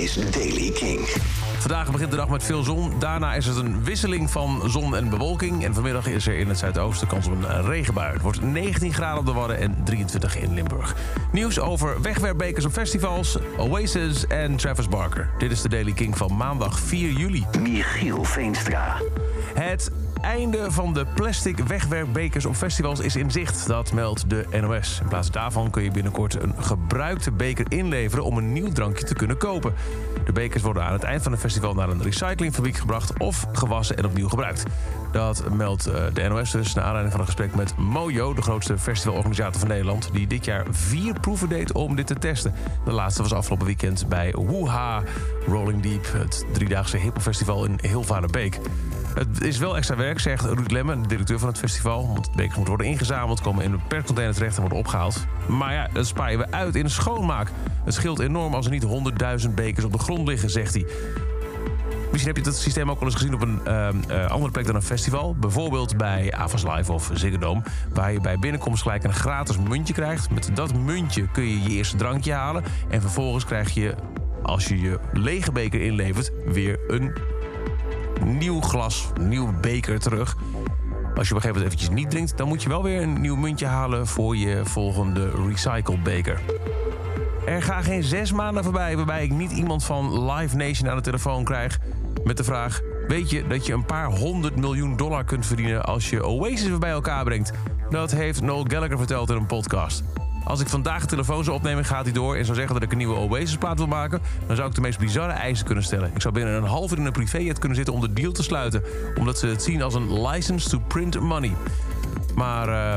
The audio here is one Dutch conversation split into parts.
is Daily King. Vandaag begint de dag met veel zon. Daarna is het een wisseling van zon en bewolking. En vanmiddag is er in het zuidoosten kans op een regenbui. Het wordt 19 graden op de Wadden en 23 in Limburg. Nieuws over wegwerpbekers op festivals, Oasis en Travis Barker. Dit is de Daily King van maandag 4 juli. Michiel Veenstra. Het einde van de plastic wegwerpbekers op festivals is in zicht. Dat meldt de NOS. In plaats daarvan kun je binnenkort een gebruikte beker inleveren... om een nieuw drankje te kunnen kopen. De bekers worden aan het eind van het festival naar een recyclingfabriek gebracht... of gewassen en opnieuw gebruikt. Dat meldt eh, de NOS dus naar aanleiding van een gesprek met Mojo... de grootste festivalorganisator van Nederland... die dit jaar vier proeven deed om dit te testen. De laatste was afgelopen weekend bij Woeha Rolling Deep... het driedaagse hiphopfestival in Hilvarenbeek. Het is wel extra werk, zegt Ruud Lemmen, de directeur van het festival. Want bekers moeten worden ingezameld, komen in een percontainer terecht en worden opgehaald. Maar ja, dat sparen we uit in schoonmaak. Het scheelt enorm als er niet honderdduizend bekers op de grond liggen, zegt hij. Misschien heb je dat systeem ook wel eens gezien op een uh, andere plek dan een festival. Bijvoorbeeld bij Avas Live of Ziggo. Waar je bij binnenkomst gelijk een gratis muntje krijgt. Met dat muntje kun je je eerste drankje halen. En vervolgens krijg je, als je je lege beker inlevert, weer een nieuw glas, nieuw beker terug. Als je op een gegeven moment eventjes niet drinkt... dan moet je wel weer een nieuw muntje halen voor je volgende recyclebeker. Er gaan geen zes maanden voorbij waarbij ik niet iemand van Live Nation aan de telefoon krijg... met de vraag, weet je dat je een paar honderd miljoen dollar kunt verdienen... als je Oasis bij elkaar brengt? Dat heeft Noel Gallagher verteld in een podcast. Als ik vandaag de telefoon zou opnemen, gaat hij door... en zou zeggen dat ik een nieuwe Oasis-plaat wil maken... dan zou ik de meest bizarre eisen kunnen stellen. Ik zou binnen een half uur in een privéjet kunnen zitten om de deal te sluiten... omdat ze het zien als een license to print money. Maar... Uh,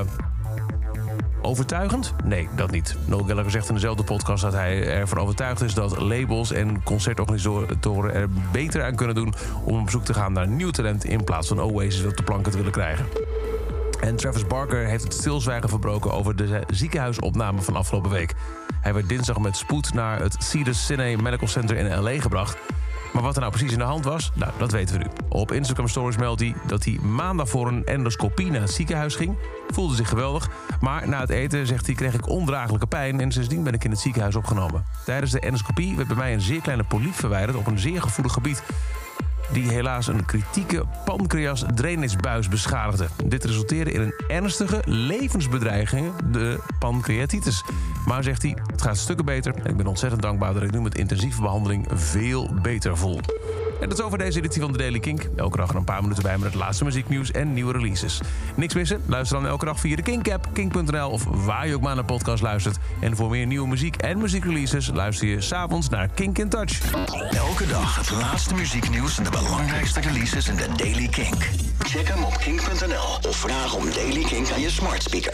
Overtuigend? Nee, dat niet. Noel Gallagher zegt in dezelfde podcast dat hij ervan overtuigd is dat labels en concertorganisatoren er beter aan kunnen doen om op zoek te gaan naar nieuw talent in plaats van Oasis op de planken te willen krijgen. En Travis Barker heeft het stilzwijgen verbroken over de ziekenhuisopname van afgelopen week. Hij werd dinsdag met spoed naar het Cedars Sinai Medical Center in L.A. gebracht. Maar wat er nou precies in de hand was, nou, dat weten we nu. Op Instagram Stories meldt hij dat hij maandag voor een endoscopie naar het ziekenhuis ging. Voelde zich geweldig, maar na het eten, zegt hij, kreeg ik ondraaglijke pijn... en sindsdien ben ik in het ziekenhuis opgenomen. Tijdens de endoscopie werd bij mij een zeer kleine poliep verwijderd op een zeer gevoelig gebied die helaas een kritieke pancreas-drainagebuis beschadigde. Dit resulteerde in een ernstige levensbedreiging, de pancreatitis. Maar zegt hij, het gaat stukken beter ik ben ontzettend dankbaar dat ik nu met intensieve behandeling veel beter voel. En dat is over deze editie van de Daily Kink. Elke dag een paar minuten bij met het laatste muzieknieuws en nieuwe releases. Niks missen? Luister dan elke dag via de Kink-app, kink.nl of waar je ook maar naar podcast luistert. En voor meer nieuwe muziek en muziekreleases luister je s'avonds naar Kink in Touch. Elke dag het laatste muzieknieuws en de belangrijkste releases in de Daily Kink. Check hem op kink.nl of vraag om Daily Kink aan je smart speaker.